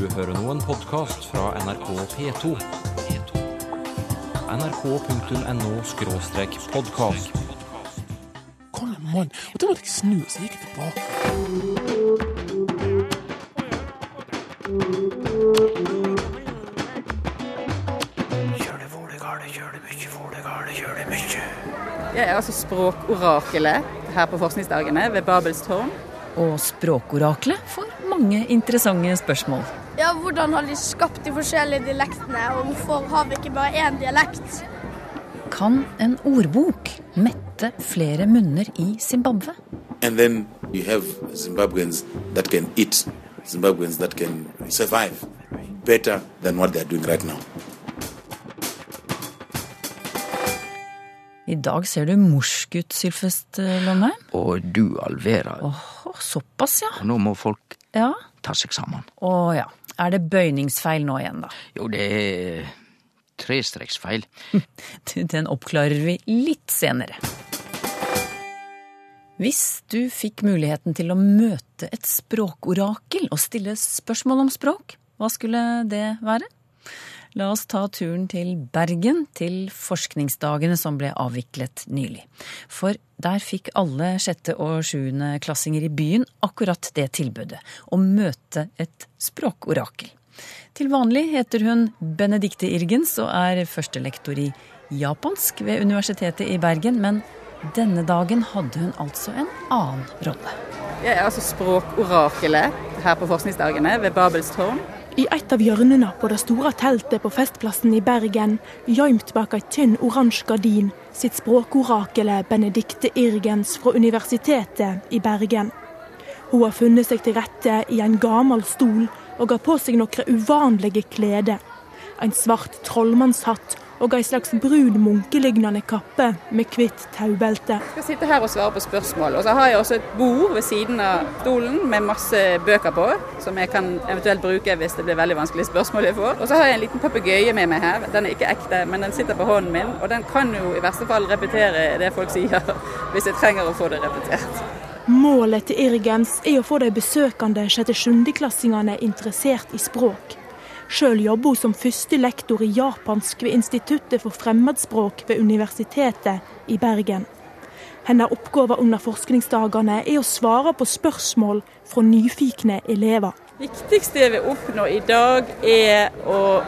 Du hører nå en podkast fra NRK P2. nrk.no podkast. Kom igjen, mann. Og da måtte jeg snu, så gikk jeg tilbake. Jeg er altså språkorakelet her på forskningsdagene ved Babels tårn. Og språkoraklet får mange interessante spørsmål. Hvordan har de skapt de forskjellige dialektene, og hvorfor har vi ikke bare én dialekt? Kan en ordbok mette flere munner i Zimbabwe? And then you have Zimbabweans that can eat, Zimbabweans that can survive better than what they're doing right now. I dag ser du morsk ut, Sylfest Lomheim. Og du Alvera. Åh, såpass, ja. Og nå må folk Ja. ta seg sammen. Å ja. Er det bøyningsfeil nå igjen, da? Jo, det er trestreksfeil. Den oppklarer vi litt senere. Hvis du fikk muligheten til å møte et språkorakel og stille spørsmål om språk, hva skulle det være? La oss ta turen til Bergen, til forskningsdagene som ble avviklet nylig. For der fikk alle sjette- og sjuendeklassinger i byen akkurat det tilbudet, å møte et språkorakel. Til vanlig heter hun Benedicte Irgens og er førstelektor i japansk ved Universitetet i Bergen, men denne dagen hadde hun altså en annen rolle. Jeg er altså språkorakelet her på forskningsdagene ved Babelstårn. I et av hjørnene på det store teltet på Festplassen i Bergen, gjemt bak ei tynn oransje gardin, sitt språkorakelet Benedicte Irgens fra Universitetet i Bergen. Hun har funnet seg til rette i en gammel stol og har på seg noen uvanlige klede. En svart trollmannshatt og ei slags brun munkelignende kappe med hvitt taubelte. Jeg skal sitte her og svare på spørsmål. Og så har jeg også et bord ved siden av stolen med masse bøker på, som jeg kan eventuelt bruke hvis det blir veldig vanskelige spørsmål jeg får. Og så har jeg en liten papegøye med meg her. Den er ikke ekte, men den sitter på hånden min. Og den kan jo i verste fall repetere det folk sier, hvis jeg trenger å få det repetert. Målet til Irgens er å få de besøkende sjette-sjundeklassingene interessert i språk. Sjøl jobber hun som første lektor i japansk ved Instituttet for fremmedspråk ved Universitetet i Bergen. Hennes oppgave under forskningsdagene er å svare på spørsmål fra nyfikne elever. Det viktigste jeg vil oppnå i dag, er å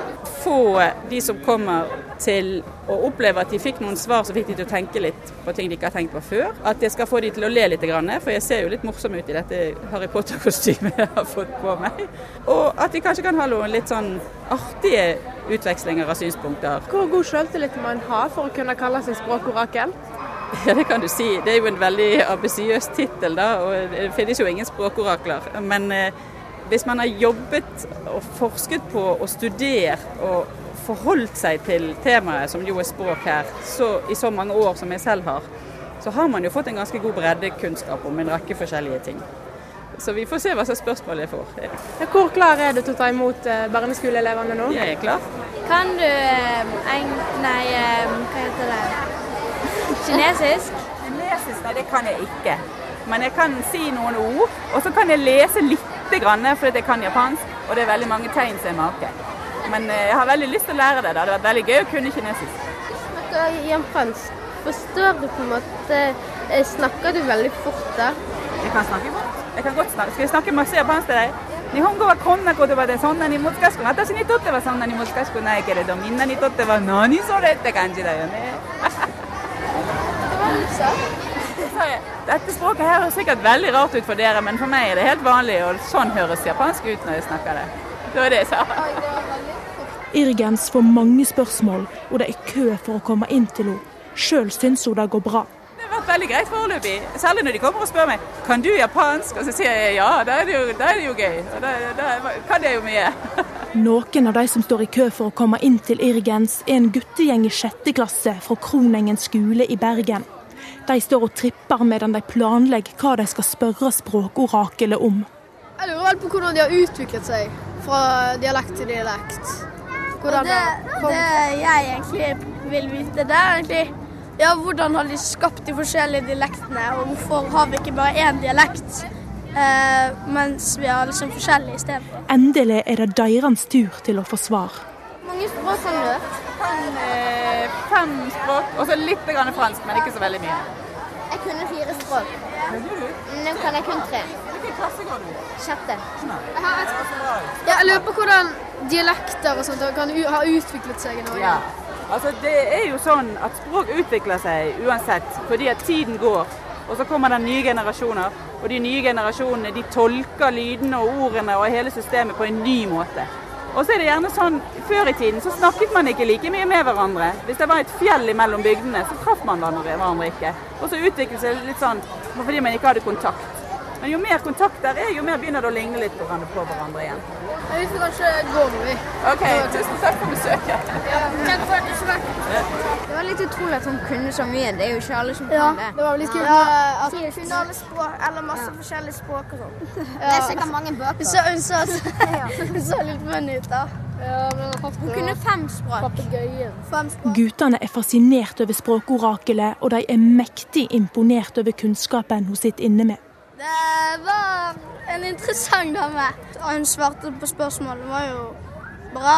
få de som kommer til å oppleve at de fikk noen svar som fikk de til å tenke litt på ting de ikke har tenkt på før. At jeg skal få de til å le litt, for jeg ser jo litt morsom ut i dette Harry Potter-kostymet jeg har fått på meg. Og at de kanskje kan ha noen litt sånn artige utvekslinger av synspunkter. Hvor god selvtillit må en ha for å kunne kalle seg språkorakel? Ja, det kan du si. Det er jo en veldig ambisiøs tittel, da. Og det finnes jo ingen språkorakler. Men eh, hvis man har jobbet og forsket på og studert og forholdt seg til temaet, som jo er språk her, så, i så mange år som jeg selv har, så har man jo fått en ganske god breddekunnskap om en rekke forskjellige ting. Så vi får se hva slags spørsmål jeg får. Ja, hvor klar er du til å ta imot eh, barneskoleelevene nå? Jeg er klar. Kan du eh, eng... Nei, eh, hva heter det? Kinesisk? Kinesisk, nei, det kan jeg ikke. Men jeg kan si noen ord, og så kan jeg lese lite grann, fordi jeg kan japansk, og det er veldig mange tegn som er make Men eh, jeg har veldig lyst til å lære det. Det hadde vært veldig gøy å kunne kinesisk. Snakker japansk. Forstår du på en måte eh, Snakker du veldig fort da? Jeg kan snakke fort. Jeg kan godt snakke. Skal jeg snakke masse japansk til deg? 日本語はこんな言葉でそんなに難しく私にとってはそんなに難しくないけれどみんなにとっては何それって感じだよね。Dette språket her høres sikkert veldig rart ut for dere, men for meg er det helt vanlig, og sånn høres japansk ut når jeg snakker det. Det var det jeg sa. Irgens får mange spørsmål, og det er kø for å komme inn til henne. Sjøl syns hun det går bra. Det har vært veldig greit foreløpig. Særlig når de kommer og spør meg kan du japansk, og så sier jeg ja. Da er det jo, da er det jo gøy. Da, da kan jeg jo mye. Noen av de som står i kø for å komme inn til Irgens, er en guttegjeng i sjette klasse fra Kronengen skole i Bergen. De står og tripper medan de planlegger hva de skal spørre språkorakelet om. Jeg lurer vel på hvordan de har utviklet seg fra dialekt til dialekt. Hvordan det, det jeg egentlig vil vite, det er egentlig ja, hvordan har de skapt de forskjellige dialektene, og hvorfor har vi ikke bare én dialekt? eh, mens vi har liksom forskjellige istedenfor. Endelig er det deres tur til å få svar. mange språk kan du? Fem, eh, fem språk, og så litt grann fransk, men ikke så veldig mye. Jeg kunne fire språk. Nå kan jeg kun tre. Hvilken klasse går du i? Sjette. Ja, jeg lurer på hvordan dialekter og sånt kan ha utviklet seg i Norge. Ja. Altså, det er jo sånn at språk utvikler seg uansett, fordi at tiden går. Og så kommer det nye generasjoner, og de nye generasjonene de tolker lydene og ordene og hele systemet på en ny måte. Og så er det gjerne sånn, Før i tiden så snakket man ikke like mye med hverandre. Hvis det var et fjell mellom bygdene, så traff man hverandre ikke. Og så utviklet det seg litt sånn fordi man ikke hadde kontakt. Men jo mer kontakt der er, jo mer begynner det å ligne litt på hverandre, på hverandre igjen. Ja, Vi får kanskje gå nå, vi. OK, tusen takk for besøket. Takk for at du svarte. Det var litt utrolig at hun kunne så mye. Det er jo ikke alle som Ja, kan det. det var litt kult. Ja, at hun kunne alle språk, eller masse forskjellige språk og sånn. Det er sikkert mange bøker. Så hun så, hun så litt funny ut, da. Ja, Hun kunne fem språk. Fem språk. Guttene er fascinert over språkorakelet, og de er mektig imponert over kunnskapen hun sitter inne med. Det var en interessant dame. Hun svarte på spørsmål. Det var jo bra.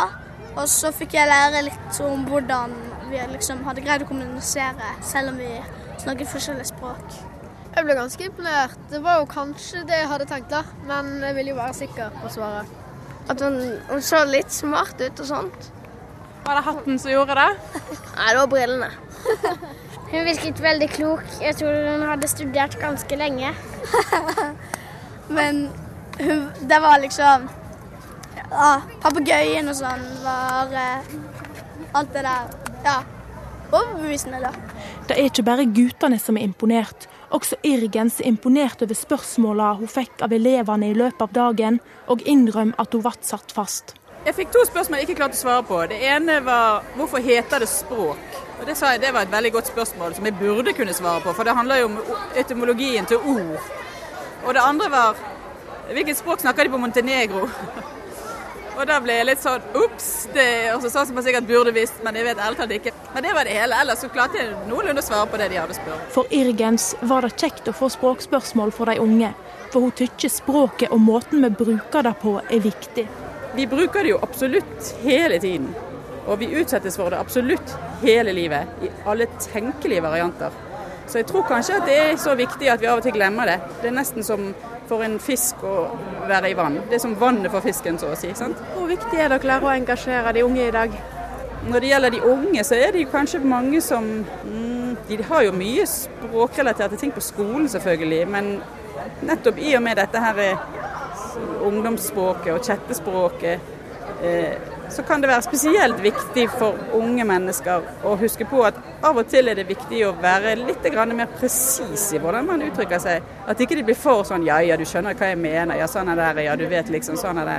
Og så fikk jeg lære litt om hvordan vi liksom hadde greid å kommunisere, selv om vi snakket forskjellige språk. Jeg ble ganske imponert. Det var jo kanskje det jeg hadde tenkt, da. Men jeg ville jo være sikker på svaret. At hun, hun så litt smart ut og sånt. Var det hatten som gjorde det? Nei, det var brillene. Hun virket veldig klok. Jeg tror hun hadde studert ganske lenge. Men hun, det var liksom Ja, papegøyen og sånn var eh, Alt det der. Ja. Overbevisende, da. Det er ikke bare guttene som er imponert. Også Irgens er imponert over spørsmåla hun fikk av elevene i løpet av dagen, og innrømmer at hun ble satt fast. Jeg fikk to spørsmål jeg ikke klarte å svare på. Det ene var hvorfor heter det språk? Og Det sa jeg det var et veldig godt spørsmål som jeg burde kunne svare på, for det handler jo om etymologien til ord. Og det andre var hvilket språk snakker de på Montenegro? Og da ble jeg litt sånn ops. Det er også sånn som jeg sikkert burde visst, men jeg vet ærlig talt ikke. Men det var det hele. Ellers så klarte jeg noenlunde å svare på det de hadde spurt. For Irgens var det kjekt å få språkspørsmål fra de unge, for hun tykker språket og måten vi bruker det på er viktig. Vi bruker det jo absolutt hele tiden. Og vi utsettes for det absolutt hele livet, i alle tenkelige varianter. Så jeg tror kanskje at det er så viktig at vi av og til glemmer det. Det er nesten som for en fisk å være i vann. Det er som vannet for fisken, så å si. sant? Hvor viktig er det å klare å engasjere de unge i dag? Når det gjelder de unge, så er det kanskje mange som mm, De har jo mye språkrelaterte ting på skolen, selvfølgelig. Men nettopp i og med dette her eh, ungdomsspråket og chattespråket, eh, så kan det være spesielt viktig for unge mennesker å huske på at av og til er det viktig å være litt mer presis i hvordan man uttrykker seg. At ikke de blir for sånn ja, ja, du skjønner hva jeg mener, ja, sånn er det, ja, du vet liksom sånn er det.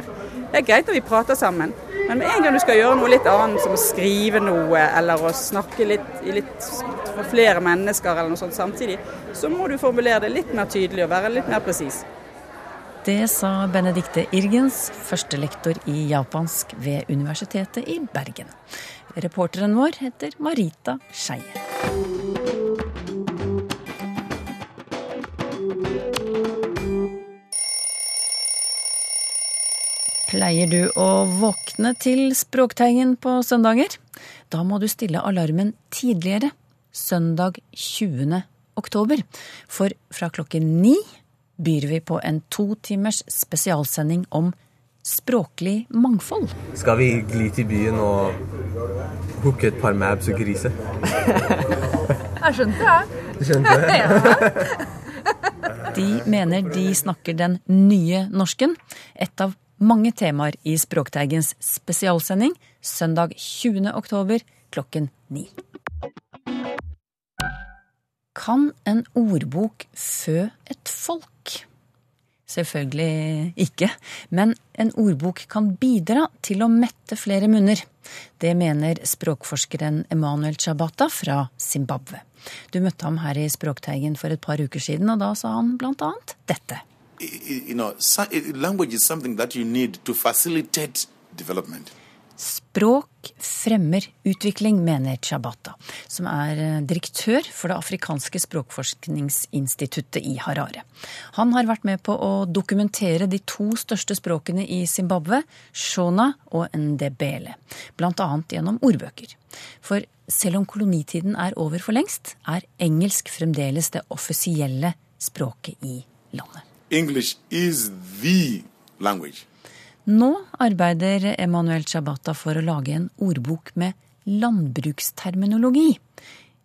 Det er greit når vi prater sammen, men med en gang du skal gjøre noe litt annet, som å skrive noe eller å snakke litt, litt for flere mennesker eller noe sånt samtidig, så må du formulere det litt mer tydelig og være litt mer presis. Det sa Benedicte Irgens, førstelektor i japansk ved Universitetet i Bergen. Reporteren vår heter Marita Skeie. Pleier du å våkne til språktegn på søndager? Da må du stille alarmen tidligere, søndag 20. oktober. For fra klokken ni byr vi på en to timers spesialsending om språklig mangfold. Skal vi gli til byen og hooke et par mabs og grise? Jeg skjønte det. Du skjønte det? De mener de snakker den nye norsken. Et av mange temaer i Språkteigens spesialsending søndag 20. oktober klokken ni. Kan en ordbok fø et folk? Selvfølgelig ikke, men en ordbok kan bidra til å mette flere munner. Det mener språkforskeren Emanuel Chabata fra Zimbabwe. Du møtte ham her i Språkteigen for et par uker siden, og da sa han blant annet dette. You know, i- language is something that you need to facilitate. Språk fremmer utvikling, mener Chabata, som er eh, direktør for det afrikanske språkforskningsinstituttet i Harare. Han har vært med på å dokumentere de to største språkene i Zimbabwe, shona og ndebele, bl.a. gjennom ordbøker. For selv om kolonitiden er over for lengst, er engelsk fremdeles det offisielle språket i landet. English is the language. Nå arbeider Emanuel Chabata for å lage en ordbok med landbruksterminologi.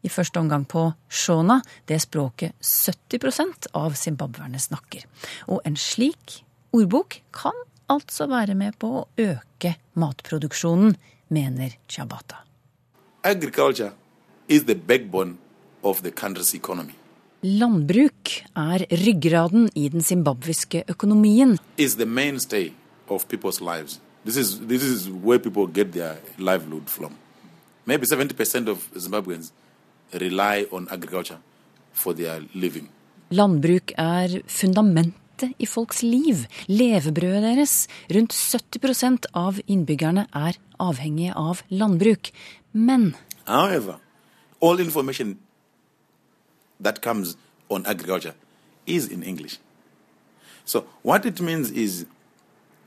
I første omgang på shona, det språket 70% av zimbabwerne snakker. Og en slik ordbok kan altså være med på å øke matproduksjonen, mener Chabata. Landbruk er ryggraden i den zimbabwiske økonomien. Is the mainstay of people's lives. This is this is where people get their livelihood from. Maybe 70% of Zimbabweans rely on agriculture for their living. Landbruk er fundamentet i folks liv, levebrødet deres. Rundt 70 av innbyggerne er avhengige av landbruk. Men However, all information that comes on agriculture is in English. So what it means is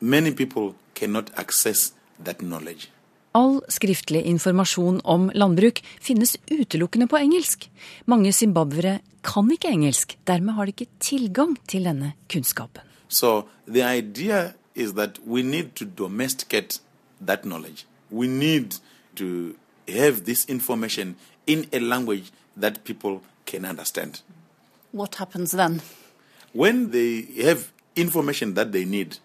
many people cannot access that knowledge. All skriftlig informasjon om landbruk finnes utelukkende på engelsk. Mange zimbabwere kan ikke engelsk, dermed har de ikke tilgang til denne kunnskapen. So the idea is that we need to domesticate that knowledge. We need to have this information in a language that people can understand. What happens then? When they have information that they need,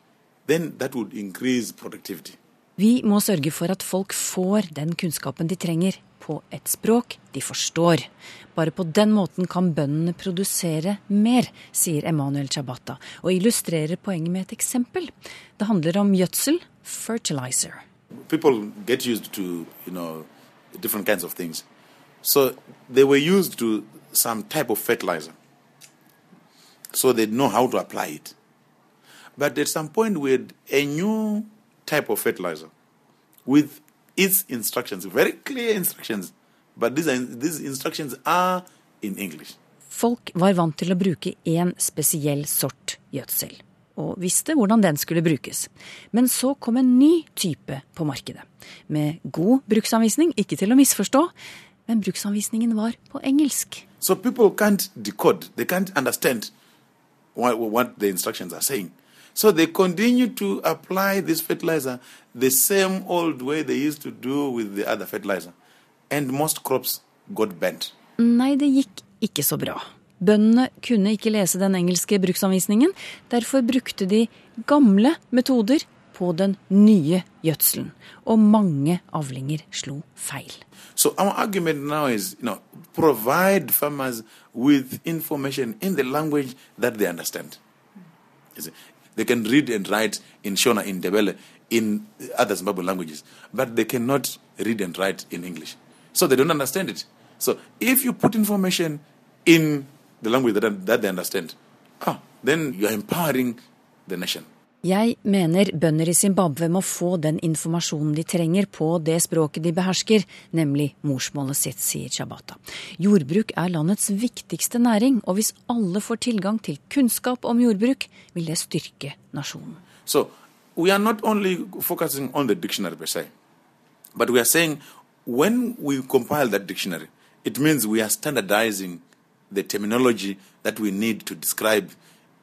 then that would increase productivity. Vi må sørge for at folk får den kunnskapen de trenger, på et språk de forstår. Bare på den måten kan bøndene produsere mer, sier Emanuel Chabata, og illustrerer poenget med et eksempel. Det handler om gjødsel, fertilizer. People get used to, you know, different kinds of things. So they were used to some type of fertilizer. So they know how to apply it. But at some point, we had a new type of fertilizer with its instructions, very clear instructions. But these, are, these instructions are in English. Folk var vant til å bruke én spesiell sort gjødsel, og visste hvordan den skulle brukes. Men så kom en ny type på markedet, med god bruksanvisning, ikke til å misforstå, men bruksanvisningen var på engelsk. So people can't decode, they can't understand what, what the instructions are saying. So they continue to apply this fertilizer the same old way they used to do with the other fertilizer. And most crops got bent. Nei, det gikk ikke så bra. Bøndene kunne ikke lese den engelske bruksanvisningen. Derfor brukte de gamle metoder på den nye gjødselen. Og mange avlinger slo feil. So our argument now is, you know, provide farmers with information in the language that they understand. They can read and write in Shona, in Debele, in other Zimbabwean languages, but they cannot read and write in English. So they don't understand it. So if you put information in the language that, that they understand, ah, then you are empowering the nation. Jeg mener bønder i Zimbabwe må få den informasjonen de trenger på det språket de behersker, nemlig morsmålet sitt, sier Shabata. Jordbruk er landets viktigste næring, og hvis alle får tilgang til kunnskap om jordbruk, vil det styrke nasjonen. So we are not only focusing on the dictionary per se, but we are saying when we compile that dictionary, it means we are standardizing the terminology that we need to describe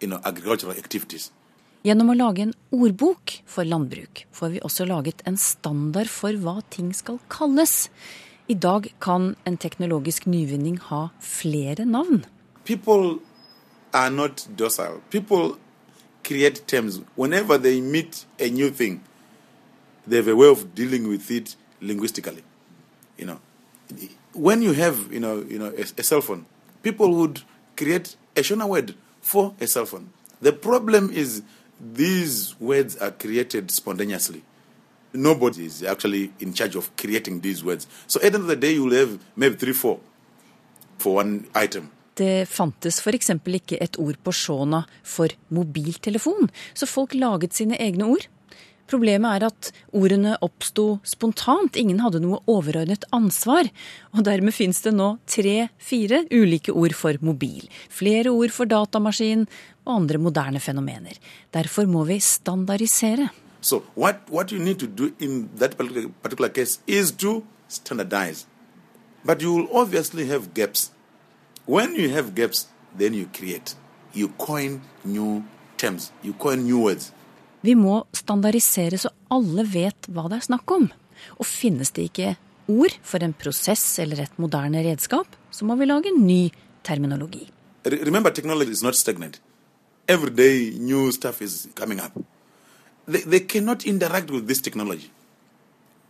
you know, agricultural activities. Gjennom å lage en ordbok for landbruk får vi også laget en standard for hva ting skal kalles. I dag kan en teknologisk nyvinning ha flere navn. People are not docile. People create terms. Whenever they meet a new thing, they have a way of dealing with it linguistically. When you have a cell phone, people would create a Shona word for a cell phone. The problem is these words are created spontaneously. Nobody is actually in charge of creating these words. So at the end of the day, you'll have maybe three, four for one item. Det fantes f.eks. ikke et ord på shona for mobiltelefon, så folk laget sine egne ord. Problemet er at ordene oppsto spontant. Ingen hadde noe overordnet ansvar. Og dermed fins det nå tre-fire ulike ord for mobil. Flere ord for datamaskin og andre moderne fenomener. Derfor må vi standardisere. So what, what you need to do in that particular, case is to standardize. But you will obviously have gaps. When you have gaps, then you create. You coin new terms. You coin new words. Vi må standardisere så alle vet hva det er snakk om. Og finnes det ikke ord for en prosess eller et moderne redskap, så må vi lage en ny terminologi. Remember, technology is not stagnant. Every day, new stuff is coming up. They, they cannot interact with this technology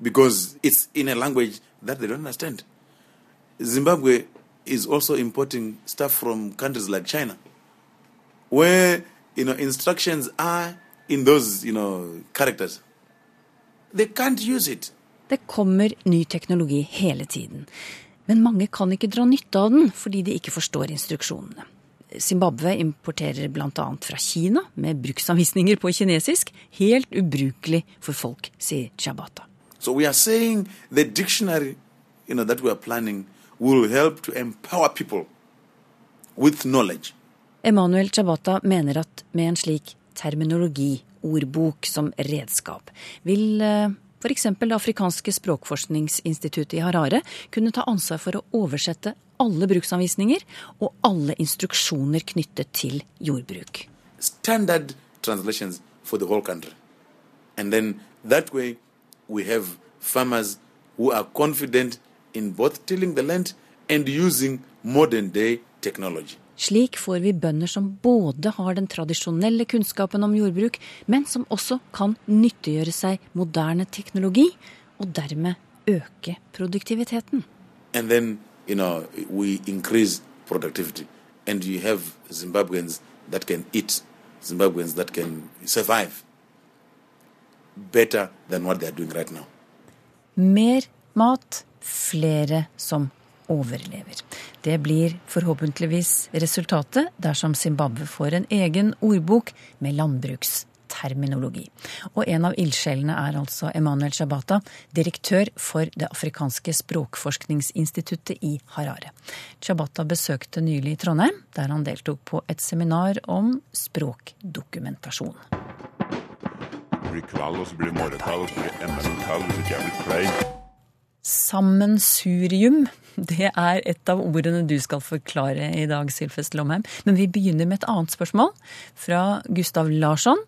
because it's in a language that they don't understand. Zimbabwe is also importing stuff from countries like China, where you know instructions are in those you know characters. They can't use it. Det kommer ny teknologi hele tiden. Men mange kan ikke dra nytte av den fordi de ikke forstår instruksjonene. Zimbabwe importerer bl.a. fra Kina med bruksanvisninger på kinesisk. Helt ubrukelig for folk, sier Chabata. So we are saying the dictionary, you know, that we are planning will help to empower people with knowledge. Emanuel Chabata mener at med en slik terminologi, ordbok som redskap, vil f.eks. det afrikanske språkforskningsinstituttet i Harare kunne ta ansvar for å oversette alle bruksanvisninger og alle instruksjoner knyttet til jordbruk. Standard translations for the whole country. And then that way we have farmers who are confident land and using modern day technology. Slik får vi bønder som både har den tradisjonelle kunnskapen om jordbruk, men som også kan nyttiggjøre seg moderne teknologi, og dermed øke produktiviteten. And then, you know, we increase productivity. And you have Zimbabweans that can eat, Zimbabweans that can survive better than what they are doing right now. Mer mat, flere som overlever. Det blir forhåpentligvis resultatet dersom Zimbabwe får en egen ordbok med landbruksterminologi. Og en av ildsjelene er altså Emanuel Shabata, direktør for det afrikanske språkforskningsinstituttet i Harare. Shabata besøkte nylig Trondheim, der han deltok på et seminar om språkdokumentasjon. Det blir kvall, og så blir det morgentall, og så blir tall hvis ikke jeg blir klein. Sammensurium, det er et av ordene du skal forklare i dag, Sylfest Lomheim. Men vi begynner med et annet spørsmål, fra Gustav Larsson.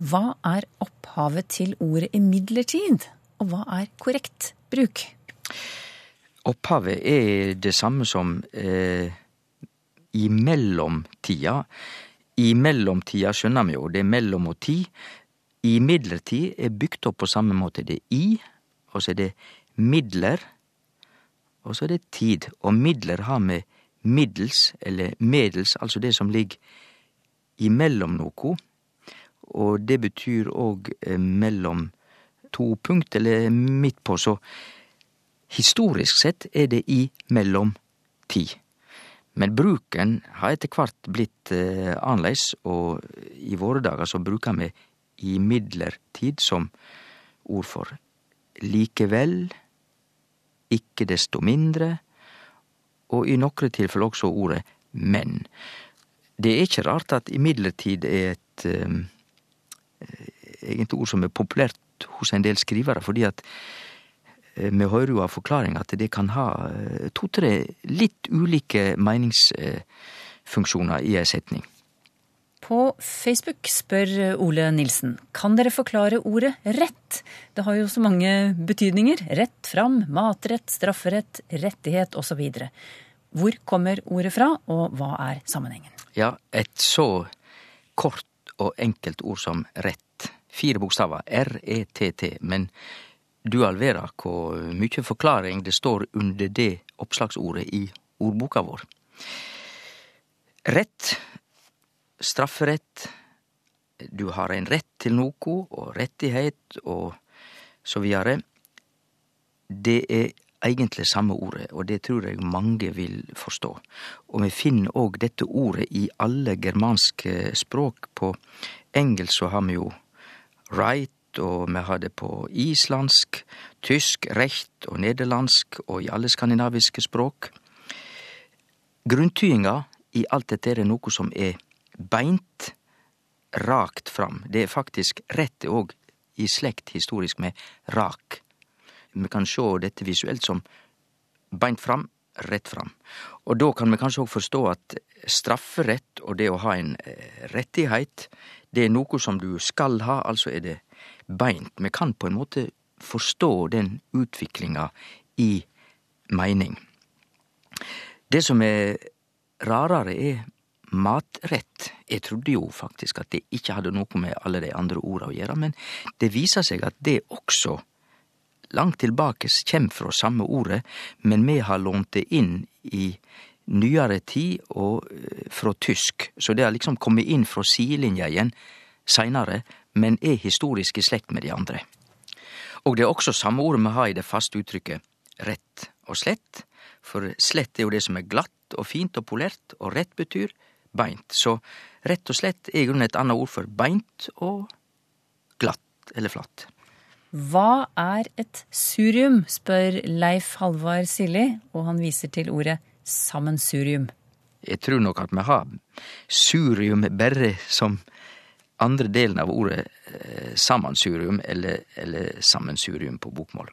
Hva er opphavet til ordet imidlertid, og hva er korrekt bruk? Opphavet er det samme som eh, i mellomtida. I mellomtida skjønner vi jo, det er mellom og tid. Imidlertid er bygd opp på samme måte. Det er i, og så er det midler, og så er det tid. Og midler har med middels, eller medels, altså det som ligger imellom noe. Og det betyr òg mellom to punkt, eller midt på. Så historisk sett er det i mellom tid. Men bruken har etter hvert blitt eh, annerledes, og i våre dager så bruker vi imidlertid som ord for likevel, ikke desto mindre, og i nokre tilfeller også ordet men. Det er ikke rart at imidlertid er et um, egentlig ord som er populært hos en del skrivere, fordi at uh, vi hører jo av forklaring at det kan ha uh, to-tre litt ulike meningsfunksjoner i ei setning. På Facebook spør Ole Nilsen kan dere forklare ordet rett. Det har jo så mange betydninger. Rett fram, matrett, strafferett, rettighet osv. Hvor kommer ordet fra, og hva er sammenhengen? Ja, et så kort og enkelt ord som rett. Fire bokstaver. R-E-T-T. Men du all verda hvor mye forklaring det står under det oppslagsordet i ordboka vår. Rett strafferett, du har en rett til noe, og rettighet, og så videre. Det er egentlig samme ordet, og det tror jeg mange vil forstå. Og vi finner òg dette ordet i alle germanske språk. På engelsk så har vi jo right og vi har det på islandsk, tysk, recht og nederlandsk og i alle skandinaviske språk. Grunntydinga i alt dette er noe som er beint, rakt fram. Det er faktisk rett òg i slekt historisk med rak. Vi kan sjå dette visuelt som beint fram, rett fram. Og da kan vi kanskje òg forstå at strafferett og det å ha en eh, rettighet, det er noe som du skal ha, altså er det beint. Vi kan på en måte forstå den utviklinga i meining. Det som er rarere, er matrett. Jeg trodde jo faktisk at det ikke hadde noe med alle de andre orda å gjøre, men det viser seg at det også langt tilbake kjem fra samme ordet, men vi har lånt det inn i nyere tid og eh, fra tysk, så det har liksom kommet inn fra sidelinja igjen seinare, men er historisk i slekt med de andre. Og det er også samme ordet vi har i det faste uttrykket rett og slett, for slett er jo det som er glatt og fint og polert, og rett betyr beint. Så rett og slett er grunnen et annet ord for beint og glatt eller flatt. Hva er et surium, spør Leif Halvard Silli, og han viser til ordet sammensurium. Jeg tror nok at vi har surium bare som andre delen av ordet eh, sammensurium, eller, eller sammensurium på bokmål.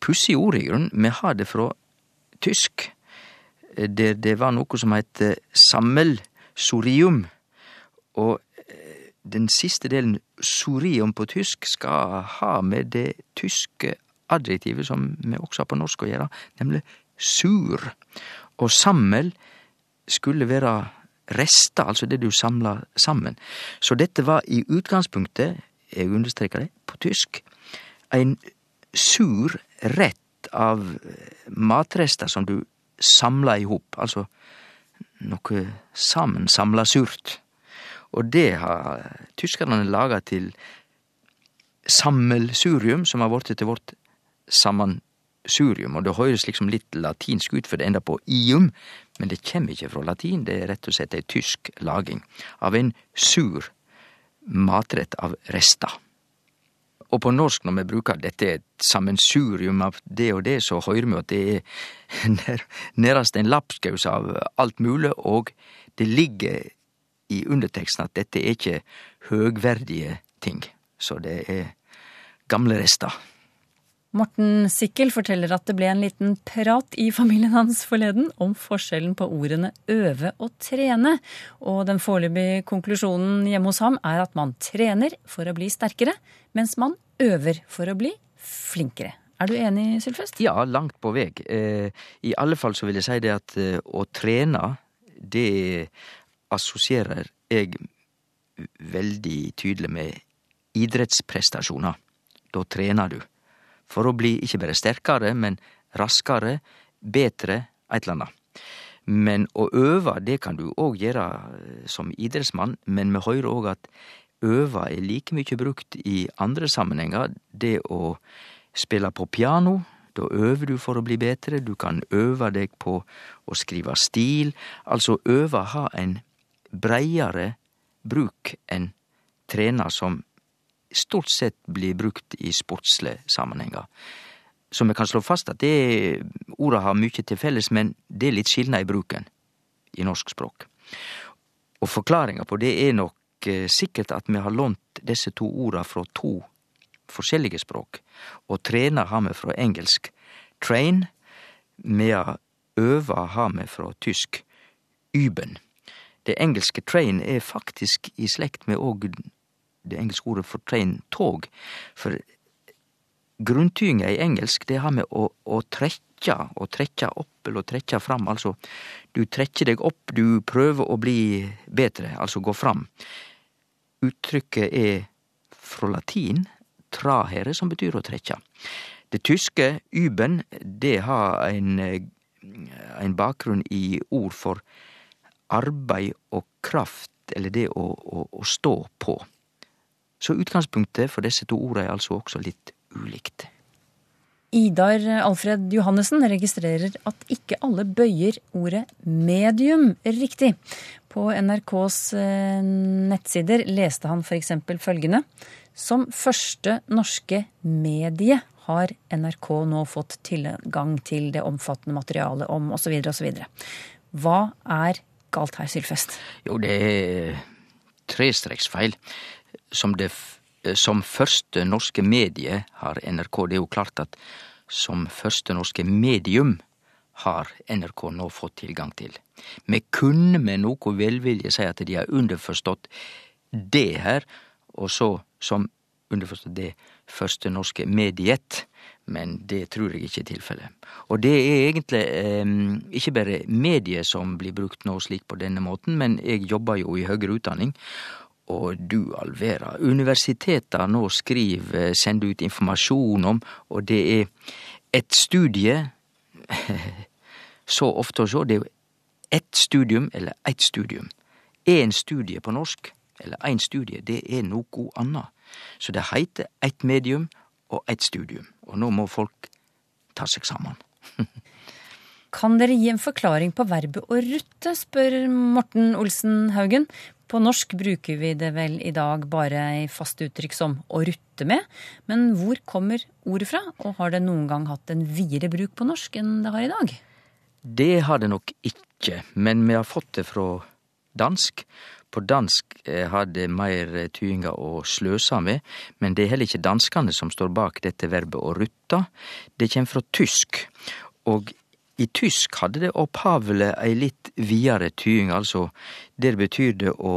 Pussig ord i grunnen. Vi har det fra tysk, der det var noe som het sammelsurium. Og eh, den siste delen, surium på tysk, skal ha med det tyske adjektivet som vi også har på norsk å gjøre, nemlig sur. Og sammel skulle være rester, altså det du samla sammen. Så dette var i utgangspunktet, jeg understreker det, på tysk, en sur rett av matrester som du samla i hop, altså noe sammensamla surt. Og det har tyskerne laga til sammelsurium, som har blitt til vårt sammensurium. Og det høres liksom litt latinsk ut, for det ender på ium, men det kjem ikkje fra latin, det er rett og slett ei tysk laging av en sur matrett av rester. Og på norsk, når vi bruker dette et sammensurium av det og det, så høyrer vi at det er nærast en lapskaus av alt mulig, og det ligger i underteksten at dette er ikke høgverdige ting. Så det er gamle rester. Morten Sikkel forteller at det ble en liten prat i familien hans forleden om forskjellen på ordene øve og trene, og den foreløpige konklusjonen hjemme hos ham er at man trener for å bli sterkere, mens man øver for å bli flinkere. Er du enig, Sylfest? Ja, langt på vei. Eh, I alle fall så vil jeg si det at eh, å trene, det assosierer jeg veldig tydelig med idrettsprestasjoner. Da trener du for å bli ikke bare sterkere, men raskere, betre, eit eller anna. Men å øve, det kan du òg gjøre som idrettsmann, men vi høyrer òg at øve er like mykje brukt i andre sammenhenger. Det å spille på piano, da øver du for å bli bedre, du kan øve deg på å skrive stil, altså øve ha en breiare bruk enn trene som stort sett blir brukt i sportslige sammenhenger. Så vi kan slå fast at det orda har mykje til felles, men det er litt skilnad i bruken i norsk språk. Og forklaringa på det er nok sikkert at vi har lånt disse to orda frå to forskjellige språk. Og trena har vi frå engelsk train, medan øva har vi frå tysk üben. Det engelske train er faktisk i slekt med òg det engelske ordet for train tog. For grunntyinga i engelsk, det har med å, å trekkja, å trekkja opp eller å trekkja fram. Altså, du trekkjer deg opp, du prøver å bli bedre, altså gå fram. Uttrykket er fra latin trahere, som betyr å trekkja. Det tyske üben, det har en, en bakgrunn i ord for arbeid og kraft, eller det å, å, å stå på. Så utgangspunktet for disse to ordene er altså også litt ulikt. Idar Alfred Johannessen registrerer at ikke alle bøyer ordet medium riktig. På NRKs nettsider leste han f.eks. følgende Som første norske medie har NRK nå fått tilgang til det omfattende materialet om osv. osv. Hva er galt her, Sylfest? Jo, det er trestreksfeil. Som, det, som første norske medie har NRK Det er jo klart at som første norske medium har NRK nå fått tilgang til. Vi kunne med noe velvilje si at de har underforstått det her, og så som underforstått det første norske mediet, men det tror jeg ikke er tilfellet. Og det er egentlig eh, ikke bare mediet som blir brukt nå slik på denne måten, men jeg jobber jo i høyere utdanning, og du all verda, universiteta nå skriver, sender ut informasjon om, og det er et studie så ofte å sjå, det er jo ett studium eller eitt studium. Én studie på norsk, eller én studie, det er noko anna. Så det heiter eitt medium og eitt studium. Og nå må folk ta seg saman. kan dere gi en forklaring på verbet å rutte, spør Morten Olsen Haugen. På norsk bruker vi det vel i dag bare i faste uttrykk som å rutte med. Men hvor kommer ordet fra, og har det noen gang hatt en videre bruk på norsk enn det har i dag? Det har det nok ikke, men vi har fått det fra dansk. På dansk eh, har det mer tyinga å sløsa med, men det er heller ikke danskene som står bak dette verbet å rutta. Det kjem fra tysk, og i tysk hadde det opphavleg ei litt videre tying, altså der betyr det å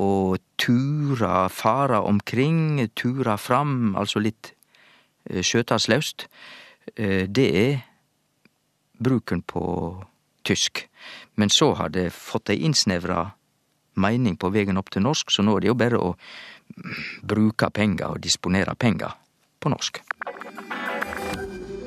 å tura, fara omkring, tura fram, altså litt eh, skjøtaslaust. Eh, det er bruken på tysk. Men så har det fått ei innsnevra meining på vegen opp til norsk, så nå er det jo bare å bruke penger og disponere penger på norsk.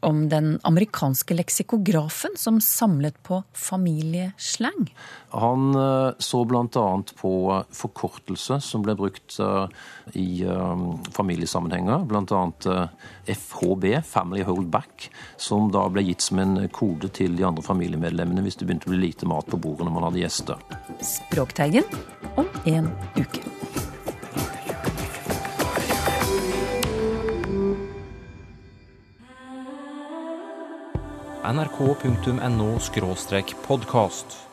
om den amerikanske leksikografen som samlet på familieslang? Han eh, så bl.a. på forkortelse som ble brukt eh, i eh, familiesammenhenger. Bl.a. FHB, Family Hold Back, som da ble gitt som en kode til de andre familiemedlemmene hvis det begynte å bli lite mat på bordet når man hadde gjester. Språkteigen om en uke. nrk.no podkast.